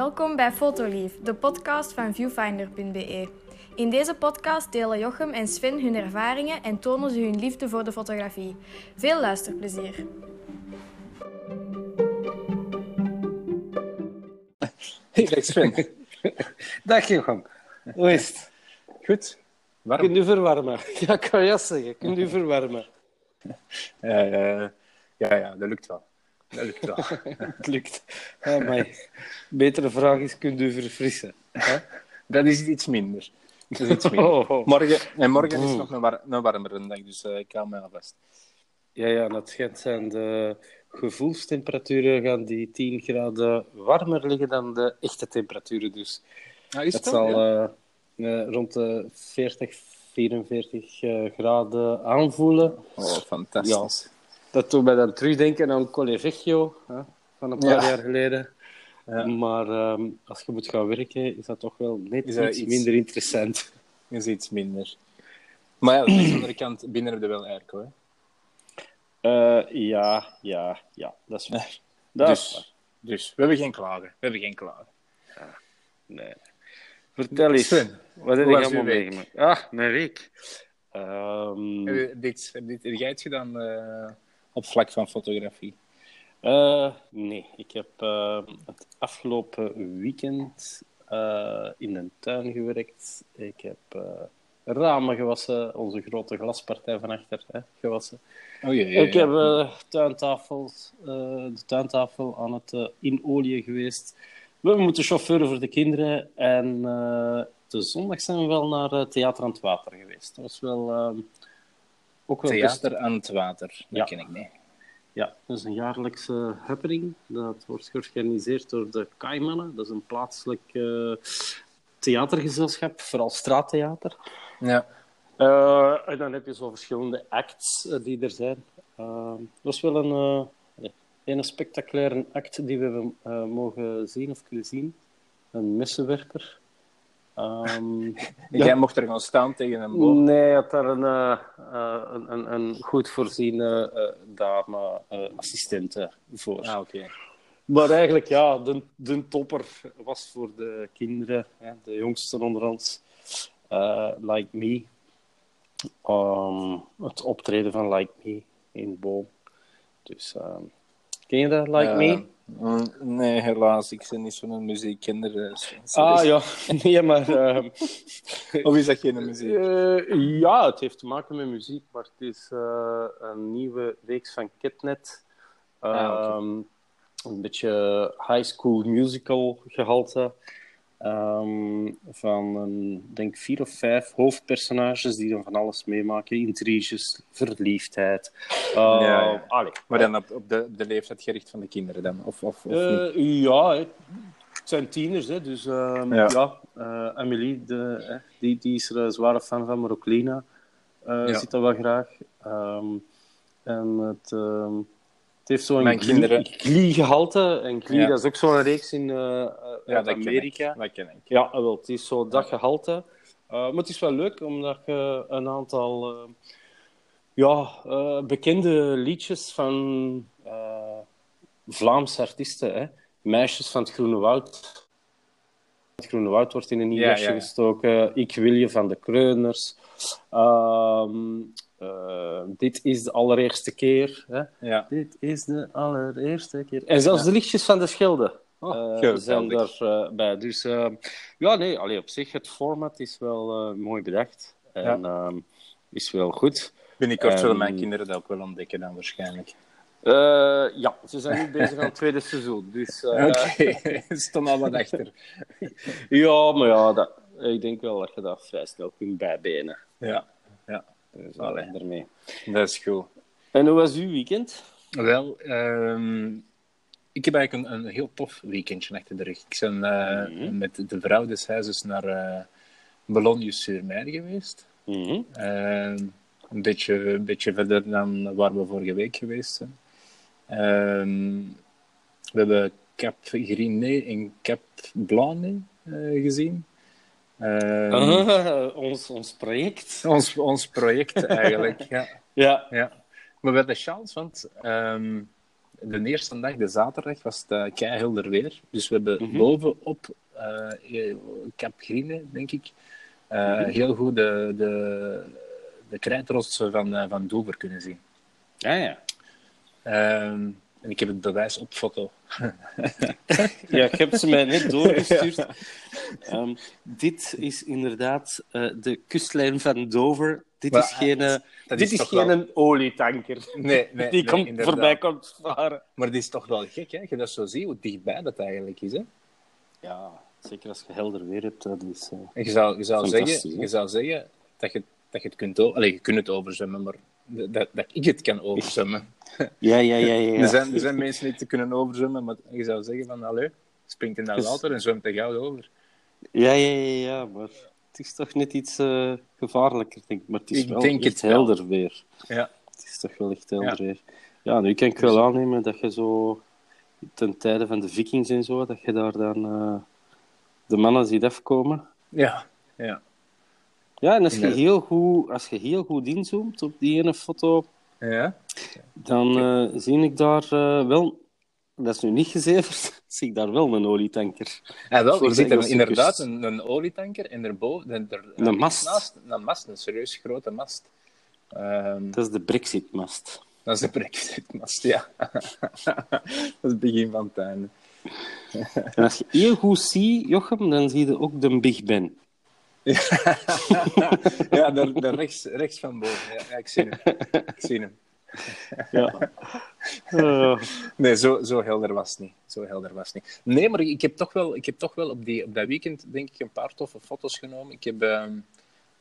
Welkom bij Fotolief, de podcast van viewfinder.be. In deze podcast delen Jochem en Sven hun ervaringen en tonen ze hun liefde voor de fotografie. Veel luisterplezier. Hey, Sven. Dag Jochem. Hoe is het? Goed? Warm? Kunt u verwarmen? Ja, ik kan je zeggen. Kunt u verwarmen? Ja, ja, ja, ja, dat lukt wel. Dat lukt wel. Het lukt. Ja, maar betere vraag is, kunt u verfrissen? Hè? dat is iets minder. Dat is iets minder. Oh, oh. Morgen, en morgen is nog een, war een warmere dag, dus eh, ik hou mij alvast. Ja, ja, dat schijnt zijn de gevoelstemperaturen gaan die 10 graden warmer liggen dan de echte temperaturen. Dus Ah, is het zal Ja. eh, eh, rond de 40, 44 eh, graden aanvoelen. Oh, fantastisch. Dat doet mij dan terugdenken aan Colle Vecchio hè, van een paar Ja. jaar geleden. Ja. Maar ehm, als je moet gaan werken, is dat toch wel net Is iets, iets- minder interessant. is iets minder. Maar ja, aan de andere kant, binnen heb je wel airco, hè. Eh, ja, ja, ja, dat is waar. Dat is waar. Dus, dus, we hebben geen klagen. We hebben geen klagen. Nee. Vertel eens, Sven, wat heb uw allemaal meegemaakt? Ah, mijn week. Ehm, Heb je dit, heb, dit, heb jij iets gedaan eh, op vlak van fotografie? eh, nee, ik heb eh, het afgelopen weekend eh, in een tuin gewerkt. Ik heb ramen gewassen, onze grote glaspartij van achter hè, gewassen. Oh jee, Ik heb tuintafels, de tuintafel aan het eh, inolie geweest. We moeten chauffeuren voor de kinderen. En de zondag zijn we wel naar Theater aan het Water geweest. Dat was wel ook wel best- Theater aan het water. Dat Ja. ken ik niet. Ja, dat is een jaarlijkse happening. Dat wordt georganiseerd door de Kaimannen. Dat is een plaatselijk eh, theatergezelschap, vooral straattheater. Ja. Eh, en dan heb je zo verschillende acts eh, die er zijn. Eh, dat was wel een, een spectaculaire act die we hebben mogen zien of kunnen zien. Een messenwerper. Ehm, Jij mocht er gaan staan tegen een boom. nee, hij had daar een, eh, eh, een, een, een goed voorziene eh, dame, eh assistente voor. Ah, oké. Maar eigenlijk, ja, de, de topper was voor de kinderen, hè, de jongsten onder ons, Like Me. Ehm, het optreden van Like Me in Boom. Dus, ehm, ken je dat, Like Eh, Me? mm, Nee, helaas. Ik ben niet zo'n muziekkinder. eh, sorry. Ah ja, nee, maar. ehm, Of is dat geen muziek? eh, ja, het heeft te maken met muziek, maar het is eh, een nieuwe reeks van Ketnet. Ah. Ehm, Een beetje high school musical gehalte. Ehm, van denk vier of vijf hoofdpersonages die dan van alles meemaken: intriges, verliefdheid. Uh, Ja, ja. allee. Maar dan op, op de, de leeftijd gericht van de kinderen dan? Of, of, of? Eh, ja, het zijn tieners, hè, dus ehm, Ja. ja. eh, Amélie, de, hè, die, die is er een zware fan van, maar ook Lena eh, ziet dat wel graag. Ehm, en het, het heeft zo'n glee-gehalte. En Glee, Ja. dat is ook zo'n reeks in eh, Ja, dat ken Amerika. ik. Dat ken ik. Ja, wel, het is zo dat gehalte. Eh, maar het is wel leuk, omdat je een aantal ja, bekende liedjes van Vlaamse artiesten, hè. Meisjes van het Groene Woud. Het Groene Woud wordt in een nieuw ja. gestoken. Ik wil je van de Kreuners. Eh, dit is de allereerste keer. Hè. Ja. Dit is de allereerste keer. En zelfs de liedjes van de Schelde Oh, eh, geweldig. zijn daarbij. bij. Dus eh, ja, nee, allee, op zich, het format is wel eh, mooi bedacht. En ehm, is wel goed. Binnenkort zullen mijn kinderen dat ook wel ontdekken dan waarschijnlijk. Eh, ja, ze zijn nu bezig aan het tweede seizoen. Dus, eh, Oké, ze staan al wat achter. Ja, maar ja, dat, ik denk wel dat je dat vrij snel kunt bijbenen. Ja, ja, Dus, eh, Allee. daarmee. dat is goed. En hoe was uw weekend? Wel, ehm, ik heb eigenlijk een, een heel tof weekendje achter de rug. Ik ben eh, Mhm. met de vrouw des huizes naar eh Boulogne-sur-Mer geweest. Mhm. Ehm, een, beetje, een beetje verder dan waar we vorige week geweest zijn. Ehm, we hebben Cap Griné en Cap Blanc eh, gezien. Ehm, Ah, ons, ons project. ons, ons project eigenlijk, ja. Ja. ja. Maar we hadden chance, want ehm, de eerste dag, de zaterdag, was het uh, keihelder weer. Dus we hebben Mhm. bovenop uh, Cap Grine, denk ik, uh, Mhm. heel goed de, de, de krijtrotsen van, van Dover kunnen zien. Ja, ja. Um, en ik heb het bewijs op foto. ja, ik heb ze mij net doorgestuurd. Um, dit is inderdaad uh, de kustlijn van Dover. Dit maar, is geen, uh, dit is is geen wel... olietanker. Nee, nee, Die nee, komt voorbij komt varen. Maar dit is toch wel gek, hè? Je dat zo ziet, hoe dichtbij dat eigenlijk is, hè? Ja, zeker als je helder weer hebt. Dat is, uh, en je zou, je zou, zeggen, je zou zeggen dat je, dat je het kunt... Allee, je kunt het overzwemmen, maar dat, dat ik het kan overzwemmen. Ja, ja, ja. ja, ja. Er, zijn, er zijn mensen die het kunnen overzwemmen, maar je zou zeggen van, allee, springt in dat water en zwemt er gauw over. Ja, ja, ja, ja, maar het is toch net iets uh, gevaarlijker, denk ik. Maar het is ik wel denk echt het helder weer. Ja. Het is toch wel echt helder ja. weer. Ja, nu kan ik wel aannemen dat je zo ten tijde van de vikings en zo, dat je daar dan uh, de mannen ziet afkomen. Ja, ja. Ja, en als je, heel goed, als je heel goed inzoomt op die ene foto, ja. dan uh, zie ik daar uh, wel, dat is nu niet gezeverd, zie ik daar wel een olietanker. Ja, wel, je ziet er inderdaad een, een, olietanker en erboven en er, een mast. Naast, een mast, een serieus grote mast. Um, dat is de Brexit-mast. Dat is de Brexit-mast, ja. dat is het begin van het einde. en als je heel goed ziet, Jochem, dan zie je ook de Big Ben. ja, daar, daar rechts, rechts van boven. Ja, ik zie hem. Ik zie hem. ja. Uh. Nee, zo, zo helder was het niet. Zo helder was het niet. Nee, maar ik heb toch wel, ik heb toch wel op, die, op dat weekend denk ik een paar toffe foto's genomen. Ik heb, uh,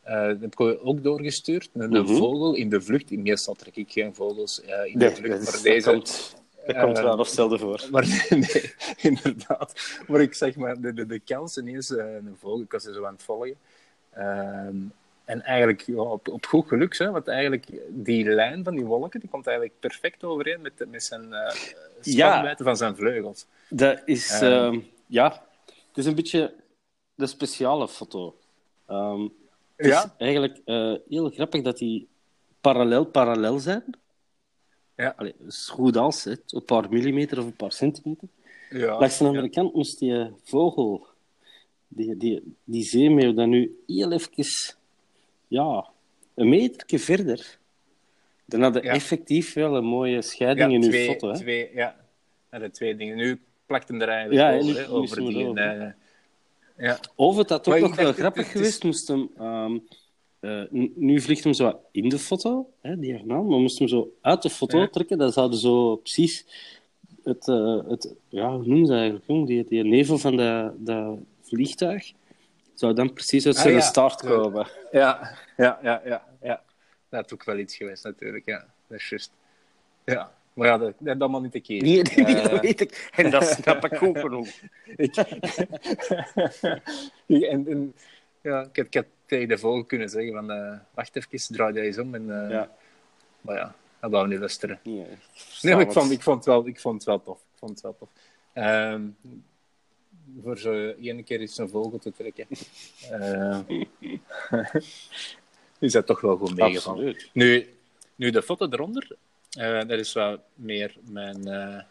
uh, heb ik ook doorgestuurd. Een, Mhm. vogel in de vlucht. Meestal trek ik geen vogels uh, in Nee, de vlucht. dat, maar deze... komt, dat komt Eh, wel of stelde voor. Maar nee, inderdaad. Maar ik zeg maar, de, de, de kans ineens uh, een vogel, ik was er zo aan het volgen. Ehm, en eigenlijk ja, op, op goed geluk, hè, want eigenlijk die lijn van die wolken, die komt eigenlijk perfect overeen met, met zijn uh, van zijn vleugels. Dat is, Ehm. uh, ja, het is een beetje de speciale foto. Um, het Ja? is eigenlijk uh, heel grappig dat die parallel parallel zijn. Ja. Allee, is goed als, hè, een paar millimeter of een paar centimeter. Ja, Langs de andere ja. kant moest die vogel, die, die, die zeemeeuw, dan nu heel even, ja, een metertje verder. Dan had je Ja. effectief wel een mooie scheiding in uw twee, foto. Hè? twee, ja. de twee dingen. Nu plakt hem er eigenlijk Ja, over, hè, over die... eh, ja. Of het had ook Maar nog wel dacht, grappig het is- geweest, moest hem... ehm, eh, nu vliegt hem zo in de foto, hè, diagonaal, maar moest hem zo uit de foto Ja. trekken, dan zouden zo precies het, eh, het ja, hoe noemen ze eigenlijk, jong? Die, die nevel van dat dat vliegtuig zou dan precies uit Ah, zijn ja. Ja. komen. Ja, ja, ja, ja, ja. Dat is ook wel iets geweest, natuurlijk. Ja, dat is juist. Ja, maar ja, dat, dat is allemaal niet te kiezen. Nee, dat weet ik. En dat snap ik ook genoeg. ik... en, en, ja, ik, ik had tegen de vogel kunnen zeggen van, eh, wacht even, draai jij eens om. En, eh, Ja. Maar ja, dat wou niet luisteren. Nee, Nee, maar ik vond, ik, vond het wel, ik vond het wel tof. Ik vond het wel tof. Ehm, voor zo één keer eens een vogel te trekken. eh, is dat toch wel goed meegevallen. Absoluut. Nu, nu de foto eronder, eh, dat is wel meer mijn, eh,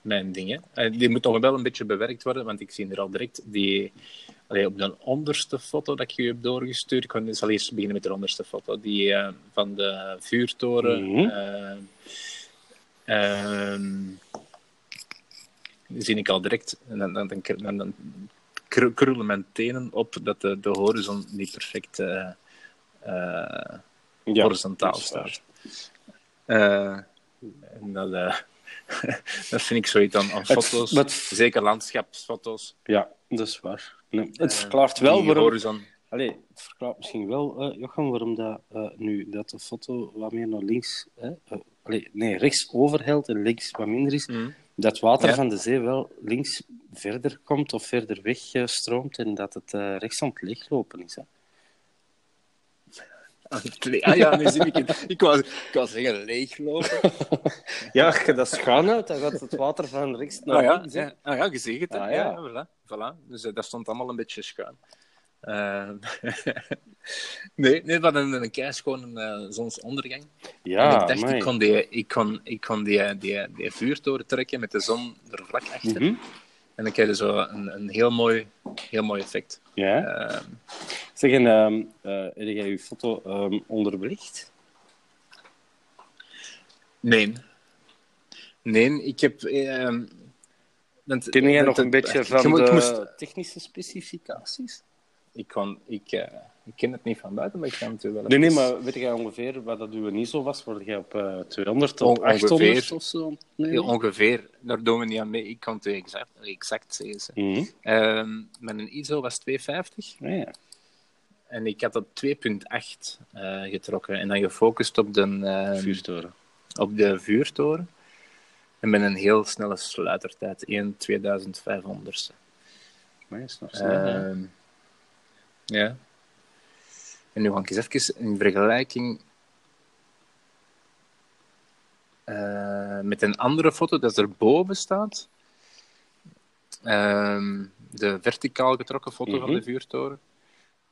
mijn ding. hè. Eh, die moet nog wel een beetje bewerkt worden, want ik zie er al direct die... Allee, op de onderste foto dat ik je heb doorgestuurd, ik kan- zal eerst beginnen met de onderste foto, die eh, van de vuurtoren. Die zie ik al direct, en dan, dan, dan, dan, dan kr- krullen mijn tenen op dat de, de horizon niet perfect eh, Ja, horizontaal staat. En dat, dat vind ik zoiets aan, aan Het- foto's. Zeker landschapsfoto's. Ja, dat is waar. Nee, het verklaart wel waarom... horizon. Allee, het verklaart misschien wel, eh Jochem, waarom dat, eh, nu dat de foto wat meer naar links, hè, allee, nee, rechts overhelt en links wat minder is, Mhm. dat water Ja. van de zee wel links verder komt of verder weg eh, stroomt en dat het eh, rechts aan het leeglopen is. Hè. Ah, Ah ja, nu zie ik het. Ik wou, ik wou zeggen leeglopen. Ja, als je dat schuin houdt, dan gaat het water van rechts naar Ah ja, links. ja, ah, ja je ziet het. Ah, ja. ja. Voilà, voilà. Dus eh, dat stond allemaal een beetje schuin. Eh, nee, nee, wat een, een keis gewoon een uh, zonsondergang. Ja, en ik dacht, amai. ik kon, die, ik kon, ik kon die, die, die vuurtoren trekken met de zon er vlak achter. Mhm. En dan krijg je zo een, een heel, mooi, heel mooi effect. Ja. Eh, Zeg, en ehm, eh, heb jij je foto ehm, onderbelicht? nee. Nee, ik heb... ehm, want- Ken jij nog een beetje van de moest- technische specificaties? Ik, kon, ik, eh, ik ken het niet van buiten, maar ik kan het wel Nee, nee, maar weet jij ongeveer wat dat uw ISO was? Word jij op eh 200 On- of 800 ongeveer. of zo? Nee, ongeveer, daar doen we niet aan mee. Ik kan het exact, exact zeggen. Ehm, mijn ISO was 250 Ah, ja. en ik had op 2.8 eh, getrokken en dan gefocust op de, ehm, Vuurtoren. op de vuurtoren. En met een heel snelle sluitertijd, 1 2500ste. Maar is nog snel? Ehm, ja. En nu ga ik eens even in vergelijking eh, met een andere foto dat erboven staat. Ehm, de verticaal getrokken foto van Mhm. de vuurtoren.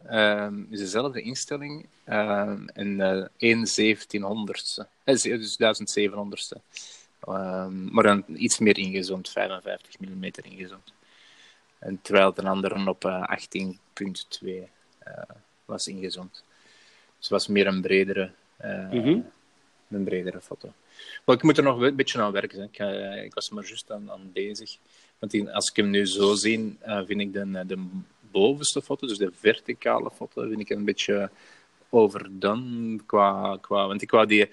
Ehm, is dezelfde instelling ehm, en eh 1 1700ste. Eh, ze- dus 1700ste. Ehm, maar dan iets meer ingezoomd, 55 mm ingezoomd. En terwijl de andere op eh, 18.2 eh, was ingezoomd. Dus het was meer een bredere, eh, Mhm. een bredere foto. Maar ik moet er nog een beetje aan werken. Ik, eh, ik was er maar juist aan, aan bezig. Want als ik hem nu zo zie, eh, vind ik de, de bovenste foto, dus de verticale foto, vind ik een beetje overdone qua, qua... Want ik wou die...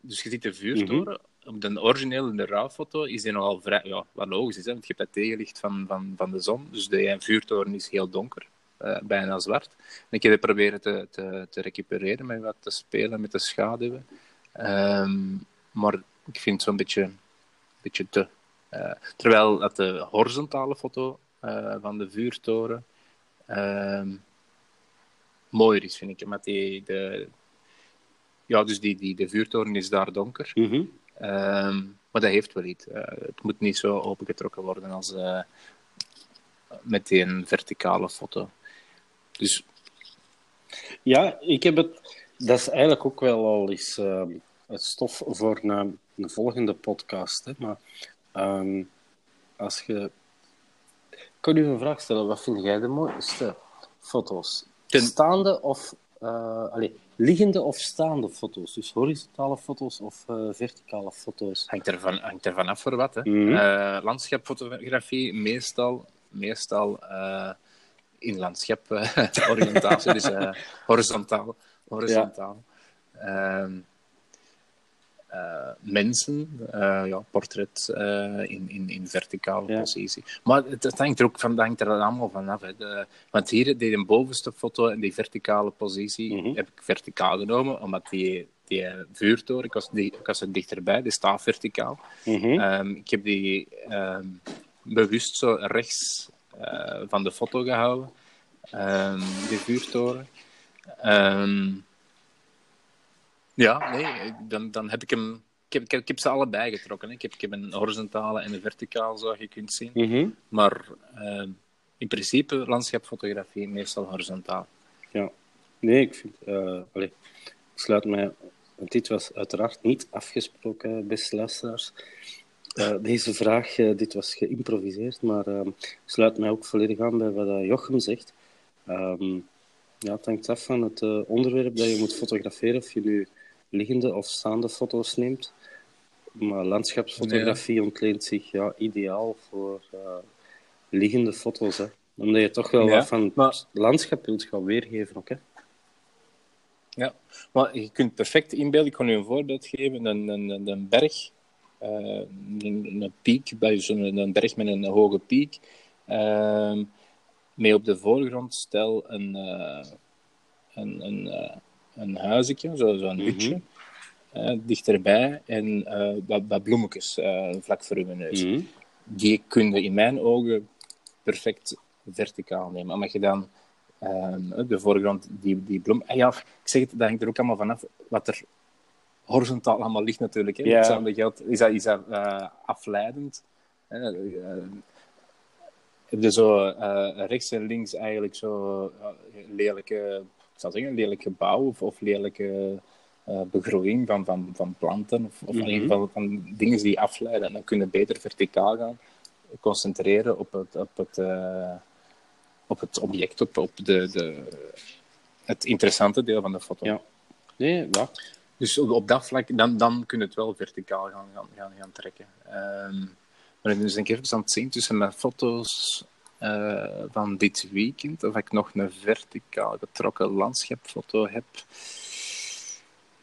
Dus je ziet de vuurtoren. Op de originele, de RAW-foto, is die nogal vrij... Ja, wat logisch is, hè, want je hebt dat tegenlicht van, van, van de zon. Dus de vuurtoren is heel donker. Eh, bijna zwart. Ik heb het proberen te, te, te recupereren met wat te spelen met de schaduwen. Ehm, maar ik vind het zo'n beetje, beetje te. eh, terwijl dat de horizontale foto eh, van de vuurtoren ehm, mooier is, vind ik. Omdat die, de, ja, dus die, die, de vuurtoren is daar donker. Mhm. Ehm, maar dat heeft wel iets. Het moet niet zo opengetrokken worden als eh, met die een verticale foto. Dus Ja, ik heb het. Dat is eigenlijk ook wel al eens ehm, het stof voor een, een volgende podcast. Hè. Maar ehm, als je. Ik kan u een vraag stellen. Wat vind jij de mooiste foto's? Ten- Staande of. eh, allee, liggende of staande foto's? Dus horizontale foto's of eh, verticale foto's? hangt ervan, hangt ervan af voor wat. Hè. Mhm. Eh, landschapfotografie, meestal, meestal in landschap eh, oriëntatie, dus eh, horizontaal. horizontaal. Ehm, eh, mensen, ja, portret in, in, in verticale Ja. positie. Maar het, het hangt er ook van, hangt er allemaal van af. Hè. De, want hier, die bovenste foto in die verticale positie, Mhm. heb ik verticaal genomen, omdat die, die vuurtoren, ik was, die, ik was er dichterbij, die staat verticaal. Mhm. Ehm, ik heb die ehm, bewust zo rechts van de foto gehouden, ehm, die vuurtoren. Ehm, ja, nee, dan, dan heb ik hem. Ik heb, ik, heb, ik heb ze allebei getrokken. Hè. Ik, heb, ik heb een horizontale en een verticale, zoals je kunt zien. Mhm. Maar ehm, in principe landschapfotografie meestal horizontaal. Ja. Nee, ik vind... eh, allee, ik sluit mij... Want dit was uiteraard niet afgesproken, beste luisteraars. Eh, deze vraag, eh, dit was geïmproviseerd, maar ik sluit mij ook volledig aan bij wat eh, Jochem zegt. Ehm, ja, het hangt af van het eh, onderwerp dat je moet fotograferen, of je nu liggende of staande foto's neemt. Maar landschapsfotografie ontleent zich ja, ideaal voor eh, liggende foto's. Hè. Omdat je toch wel wat van maar- het landschap wilt gaan weergeven. Ook, hè. Ja, maar je kunt perfect inbeelden. Ik kan u een voorbeeld geven. Een, een, een- berg, eh, een, een piek, bij zo'n een berg met een hoge piek. Ehm met op de voorgrond stel een, eh, een, een, eh, een huisje, zo- zo'n Mhm. hutje, eh, dichterbij. En wat, wat bloemetjes vlak voor uw neus. Mhm. Die kun je in mijn ogen perfect verticaal nemen. Omdat je dan ehm, de voorgrond, die, die bloem... Ah ja, ik zeg het, dat hangt er ook allemaal vanaf wat er horizontaal allemaal ligt natuurlijk. Hè. Ja. Hetzelfde geldt, is dat, is dat eh, afleidend? hè. Eh, heb je zo rechts en links eigenlijk zo lelijke, ik zou zeggen, lelijk gebouw of, of lelijke begroeiing van, van, van planten of, of in ieder Mhm. geval van dingen die afleiden. En dan kun je beter verticaal gaan concentreren op het, op het, op het object, op, op de, de, het interessante deel van de foto. Ja. Nee, ja. Dus op, op dat vlak, dan, dan kun je het wel verticaal gaan, gaan, gaan, gaan trekken. Ehm maar ik ben dus een keer aan het zien tussen mijn foto's eh, van dit weekend, of ik nog een verticaal getrokken landschapfoto heb.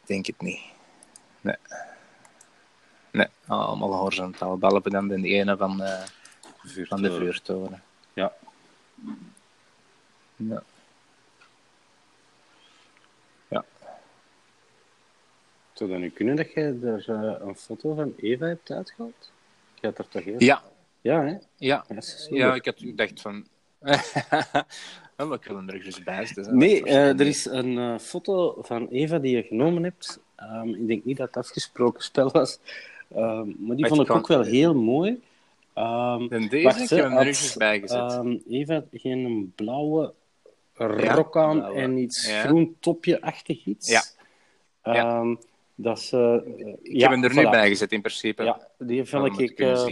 Ik denk het niet. Nee. Nee, allemaal horizontaal. Behalve dan de ene van, eh, van de vuurtoren. Ja. Ja. Ja. Zou dat nu kunnen dat je er eh, een foto van Eva hebt uitgehaald? Je had er toch heel... Ja, Ja, hè? ja. Ja, ik had gedacht van... maar ik wil hem er dus bij. Nee, eh, er is een eh, foto van Eva die je genomen hebt. Ehm, ik denk niet dat het afgesproken spel was. Ehm, maar die vond ik kan- ook wel heel mooi. Ehm, En deze, wacht, ik heb hem er netjes bij gezet. Eva had geen blauwe rok aan en iets Ja. groen topje-achtig iets. Ja. Ja. Dat is, eh, ik heb hem er nu bij gezet, in principe. Ja, die vind ik eh,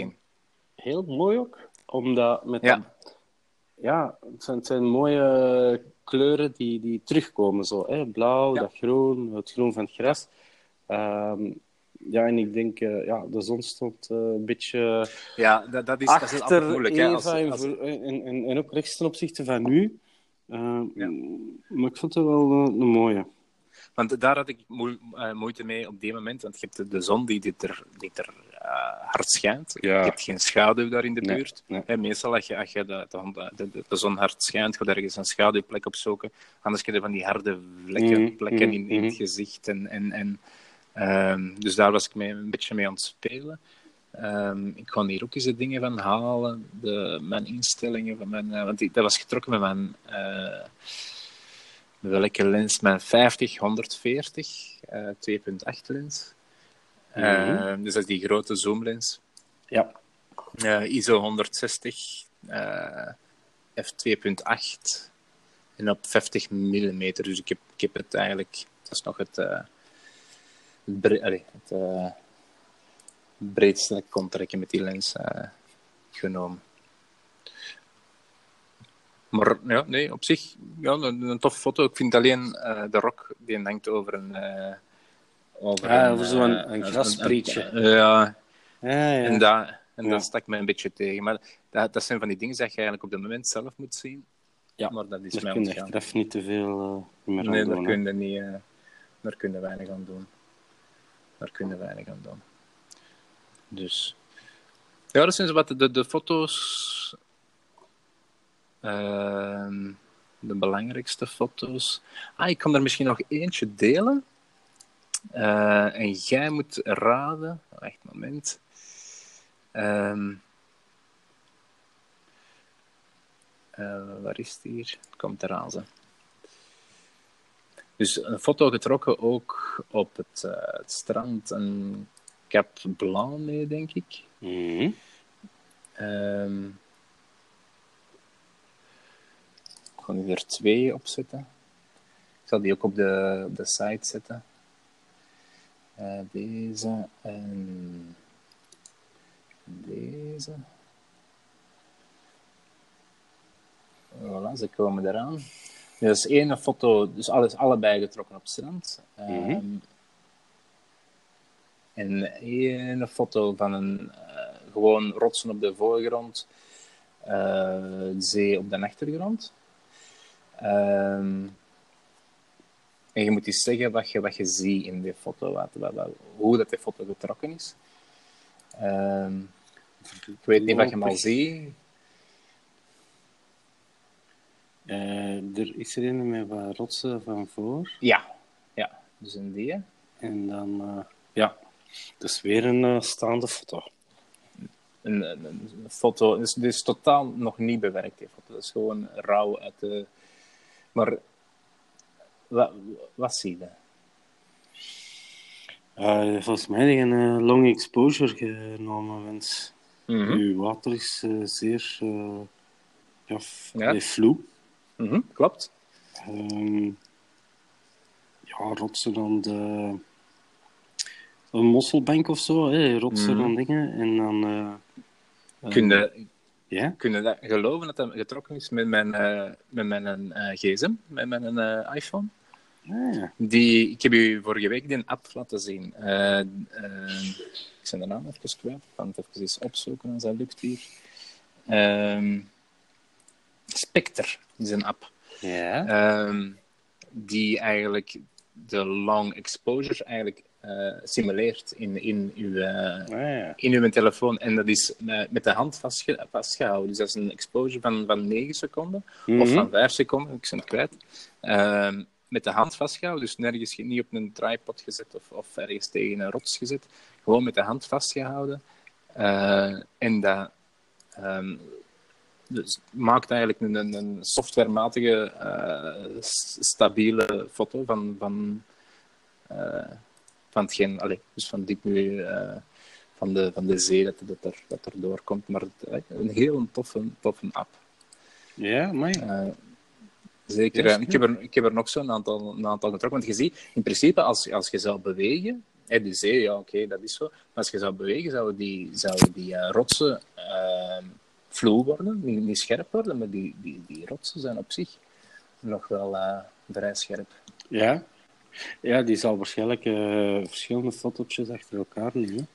heel mooi ook. Omdat met Ja. dat- ja, het zijn, het zijn mooie kleuren die, die terugkomen. Zo, hè? Blauw, Ja. dat groen, het groen van het gras. Ehm, ja, en ik denk, eh, ja, de zon stond een beetje Ja, dat, dat, is, dat is achter moeilijk. Hè, Eva als, en, als- en, en, en ook rechts ten opzichte van nu. Ehm, Ja. Maar ik vond het wel een mooie. Want daar had ik moe- eh, moeite mee op die moment. Want je hebt de, zon die dit er, die er eh, hard schijnt. Ja. Je hebt geen schaduw daar in de Nee, buurt. nee. Meestal als je, als je de, de, de, de zon hard schijnt, ga je ergens een schaduwplek opzoeken. Anders heb je van die harde vlekken, Mhm, plekken in, in het mhm. gezicht. En, en, en, ehm, dus daar was ik mee, een beetje mee aan het spelen. Ehm, ik ga hier ook eens de dingen van halen. De, mijn instellingen. Van mijn, eh, want die, dat was getrokken met mijn... welke lens? Mijn 50, 140, eh 2.8 lens. Eh, dus dat is die grote zoomlens. Ja. Eh, ISO 160, eh, f2.8 en op 50 mm. Dus ik heb, ik heb het eigenlijk, dat is nog het, het, bre- allee, het eh, breedste dat ik kon trekken met die lens eh, genomen. Maar ja, nee, op zich ja, een, een toffe foto. Ik vind alleen eh, de rok die hangt over een. eh over een, zo'n- een grasprietje. een- ja, Ja, ja. en, dat, en Ja. dat stak mij een beetje tegen. Maar dat, dat zijn van die dingen dat je eigenlijk op het moment zelf moet zien. Ja, maar dat is Daar mij kun je achteraf niet te veel meer aan Nee, doen. daar hè. kun je niet... daar kun je weinig aan doen. Daar kun je weinig aan doen. Dus... Ja, dat zijn zo wat de, de foto's... Ehm, de belangrijkste foto's. Ah, ik kan er misschien nog eentje delen. Eh, en jij moet raden... Een moment. Eh, waar is het hier? Het komt eraan, ze. Dus een foto getrokken ook op het, eh, het strand en Cap Blanc mee, denk ik. Ik ga nu er twee op zetten. Ik zal die ook op de, op de site zetten. Eh, deze en deze. Voilà, ze komen eraan. Er is één foto, dus alles, allebei getrokken op strand. Ehm, Mhm. En één foto van een eh, gewoon rotsen op de voorgrond, eh, zee op de achtergrond. Ehm, en je moet eens zeggen wat je, wat je ziet in die foto, wat, wat, wat- hoe dat die foto getrokken is. Ehm, ik weet niet wat je maar ziet. Eh, er is er een met wat rotsen van voor. Ja, ja, dus in die. En dan, eh, ja, het is weer een eh, staande foto. Een, een, een foto, dus dit is totaal nog niet bewerkt, die foto. Dat is gewoon rauw uit de... Maar wat, wat zie je? Eh, volgens mij heb je een eh, long exposure genomen, want Mhm. uw water is eh, zeer Ja, Ja. vloe. Mhm, klopt. Ehm, ja, rotsen dan de... Een mosselbank of zo, hè. rotsen Mhm. dan dingen. En dan... Kun je, Ja? kun je dat geloven dat dat getrokken is met mijn, eh, met mijn eh, gsm, met mijn eh, iPhone? Ah, ja. Die, ik heb u vorige week die app laten zien. Ik ben de naam even kwijt. Ik kan het even eens opzoeken als dat lukt hier. Ehm Spectre is een app. Ja. Ehm, die eigenlijk de long exposure eigenlijk eh, simuleert in, in, uw, eh, Ah, ja. in uw telefoon. En dat is eh, met de hand vastge- vastgehouden. Dus dat is een exposure van, van 9 seconden. Of Mhm. van 5 seconden, ik ben het kwijt. Ehm, met de hand vastgehouden, dus nergens niet op een tripod gezet of, of ergens tegen een rots gezet. Gewoon met de hand vastgehouden. Eh, en dat ehm, dus maakt eigenlijk een, een, softwarematige, stabiele foto van, van, van hetgeen, allee, dus van diep milieu, eh, van, de, van de zee dat, dat, er, dat er doorkomt. Maar eh, een heel toffe, toffe app. Ja, maar Eh, zeker. Yes, ik, heb er, ik heb er nog zo'n aantal, een aantal getrokken. Want je ziet, in principe, als, als je zou bewegen, hè, de zee, ja, oké, dat is zo. Maar als je zou bewegen, zouden die, zouden die eh, rotsen uh, vloe worden, niet, niet scherp worden. Maar die, die, die rotsen zijn op zich nog wel eh, vrij scherp. Ja. Ja, die zal waarschijnlijk eh, verschillende fotootjes achter elkaar nemen.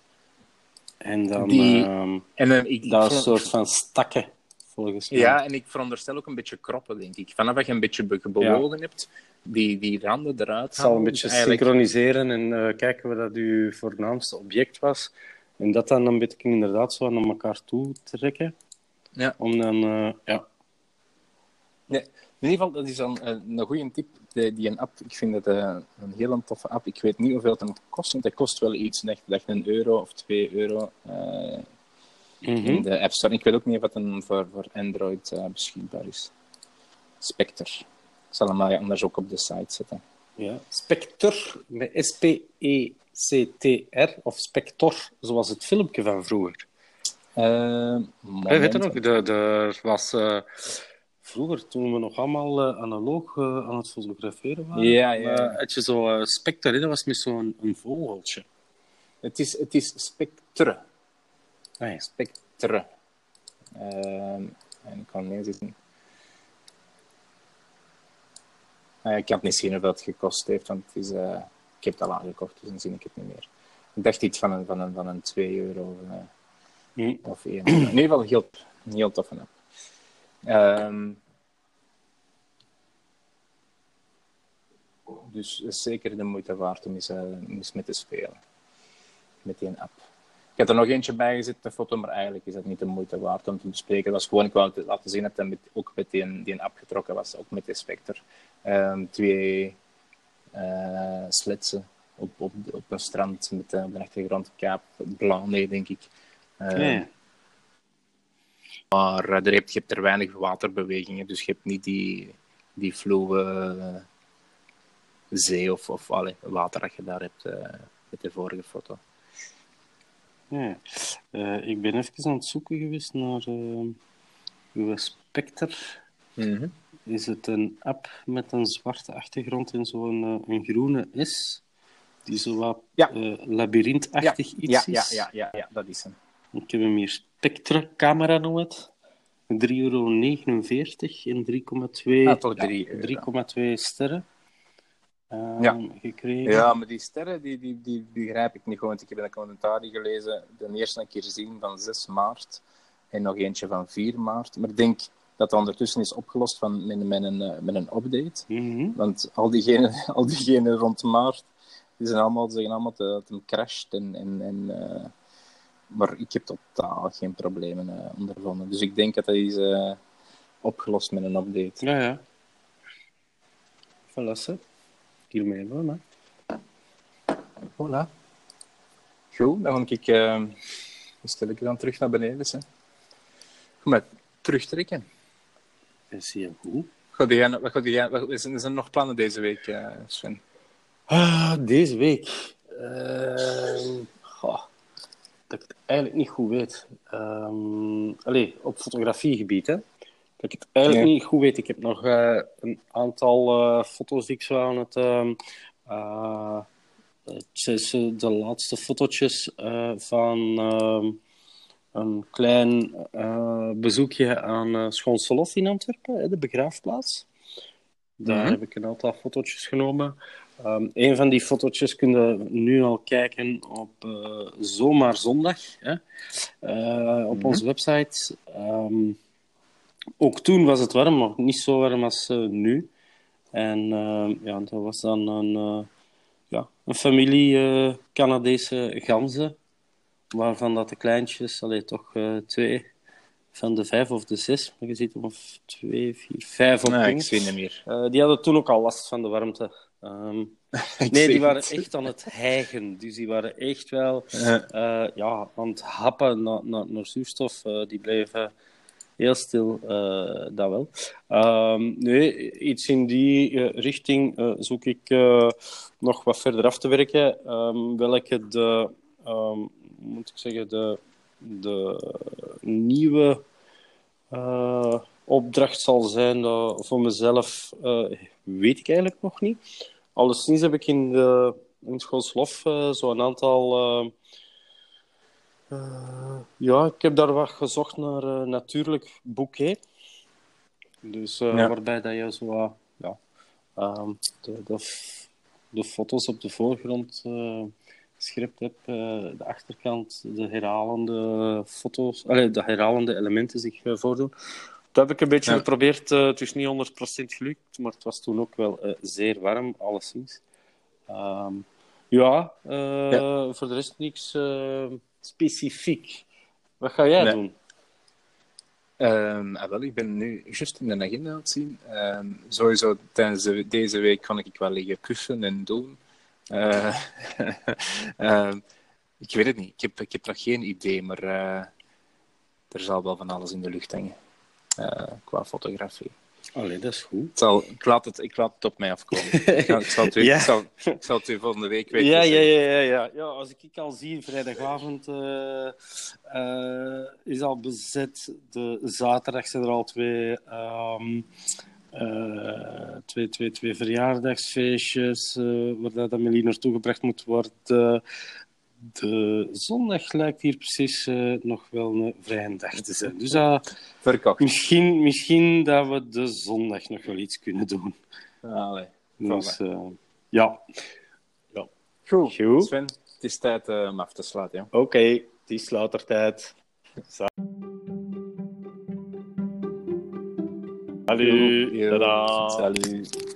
En dan Die- ehm, En eh, ik, dat ik soort van stakken, volgens mij. Ja, en ik veronderstel ook een beetje kroppen, denk ik. Vanaf dat je een beetje be- bewogen hebt, die, die randen eruit zal een beetje eigenlijk- synchroniseren en eh, kijken wat dat uw voornaamste object was. En dat dan een beetje inderdaad zo naar elkaar toe trekken. Ja. Om dan, ja. Nee, in ieder geval, dat is dan eh, een goede tip. Die, die een app, ik vind het eh, een hele toffe app. Ik weet niet hoeveel het kost, want het kost wel iets. Echt, echt een euro of twee euro eh, Mhm. in de App Store. Ik weet ook niet of het een voor, voor Android beschikbaar is. Spectre. Ik zal hem maar anders ook op de site zetten. ja. Spector, met S-P-E-C-T-R, of Spector, zoals het filmpje van vroeger. Moment. weet je nog, er was vroeger, toen we nog allemaal eh, analoog eh, aan het fotograferen waren, Ja, ja. eh, had je zo Spector, hè, dat was met zo'n een vogeltje. Het is, het is Spectre. Ah, ja. Spectre. Ehm, en ik kan neerzetten. Eh, ik kan het niet zien hoeveel het gekost heeft, want het is, ik heb het al aangekocht, dus dan zie ik het niet meer. Ik dacht iets van een, van een, van een 2 euro Hm. of 1 In ieder geval heel, een heel toffe app. Ehm, dus zeker de moeite waard om eens, eh, mee te spelen. Met die app. Ik heb er nog eentje bij gezet, een foto, maar eigenlijk is dat niet de moeite waard om te bespreken. Het was gewoon, ik wou laten zien dat met, ook met die, die app getrokken was, ook met de Spectre. Ehm, twee eh sletsen op, op, op een strand met eh, op de Kaap Blanc, nee, denk ik. Ehm. Maar eh, er heb, je hebt er weinig waterbewegingen, dus je hebt niet die, die eh, zee of, of allee, water dat je daar hebt eh, met de vorige foto. Ja. Eh, ik ben even aan het zoeken geweest naar eh, uw Spectre. Is het een app met een zwarte achtergrond en zo'n eh, een groene S? Die zo wat Ja. eh, labyrintachtig iets ja, is. ja, ja, ja, ja, dat is hem. Ik heb hem hier Spectre camera noem het. 3,49 euro en 3,2 Ah. 3,2 sterren eh, Ja. gekregen. Ja, maar die sterren, die, die, die begrijp ik niet. Want ik heb in de commentaren gelezen, de eerste keer zien van 6 maart en nog eentje van 4 maart. Maar ik denk dat dat ondertussen is opgelost van, met, met, een, eh, met een update. Mhm. Want al diegenen, al diegenen rond maart, die zijn allemaal, zeggen allemaal dat het hem crasht. En, en, en, eh, maar ik heb totaal geen problemen eh, ondervonden. Dus ik denk dat dat is eh, opgelost met een update. Ja, ja. Voilà, ze. Hiermee wel, hè. Voilà. Goed, dan ga ik uh, stel ik dan terug naar beneden. Hè. Goed, maar terugtrekken. Is heel goed. Gaat jij, wat jij, wat, zijn er nog plannen deze week, uh, Sven? Ah, deze week. Uh, dat ik het eigenlijk niet goed weet. Um, allee, op fotografiegebied, hè. dat ik het eigenlijk niet goed weet. Ik heb nog eh, een aantal eh, foto's die ik zo aan het... eh, het de laatste fotootjes van ehm, een klein bezoekje aan uh, Schoonselof in Antwerpen, hè, de begraafplaats. Daar Mhm. heb ik een aantal fotootjes genomen. Ehm, een van die fotootjes kun je nu al kijken op eh, Zomaar Zondag, hè? Eh, op Mhm. onze website. Ehm, ook toen was het warm, maar niet zo warm als eh, nu. En ehm, ja, dat was dan een, ja, een familie Canadese ganzen, waarvan dat de kleintjes, allee, toch twee van de vijf of de zes, maar je ziet er of twee, vier, vijf op Nee, ik zie. Eh, die hadden toen ook al last van de warmte. Ehm, nee, die waren echt aan het hijgen. Dus die waren echt wel Eh, eh, ja, aan het happen naar, naar, naar zuurstof. Eh, die bleven heel stil, eh, dat wel. Ehm, nee, iets in die richting zoek ik nog wat verder af te werken. Ehm, welke de, moet ik zeggen, de, de nieuwe opdracht zal zijn voor mezelf, weet ik eigenlijk nog niet. Alleszins heb ik in, de, in Schoolslof eh, zo'n aantal. eh, eh, ja, ik heb daar wat gezocht naar natuurlijk bouquet. Dus Ja. waarbij dat je zo ja, ehm, de, de, de foto's op de voorgrond geschript hebt, de achterkant, de herhalende foto's, allee, de herhalende elementen zich voordoen. Dat heb ik een beetje Ja. geprobeerd. eh, het is niet 100% gelukt, maar het was toen ook wel eh, zeer warm, alleszins. Ehm, ja, eh, voor de rest niks specifiek. Wat ga jij Nee. doen? Ah, wel, ik ben nu juist in de agenda aan het zien. Ehm, sowieso tijdens de- deze week kan ik wel liggen kussen en doen. Ik weet het niet. Ik heb, ik heb nog geen idee, maar er zal wel van alles in de lucht hangen. Eh, qua fotografie. Allee, dat is goed. Het zal, ik, laat het, ik laat het op mij afkomen. ik, zal, ik, zal het u, Ja. ik, zal, ik zal het u volgende week weten. Ja, ja, ja, ja, ja. ja, als ik al zie, vrijdagavond eh, eh, is al bezet. De zaterdag zijn er al twee, ehm, eh, twee, twee, twee verjaardagsfeestjes waar dat Amelie naartoe gebracht moet worden. De zondag lijkt hier precies eh, nog wel een vrije dag te zijn. Dus eh, Verkocht. misschien, misschien dat we de zondag nog wel iets kunnen doen. Allee. Dus, eh, ja. Goed. Goed. Sven, het is tijd eh, om af te sluiten. Ja. Oké, het is later tijd. Salut. Salut.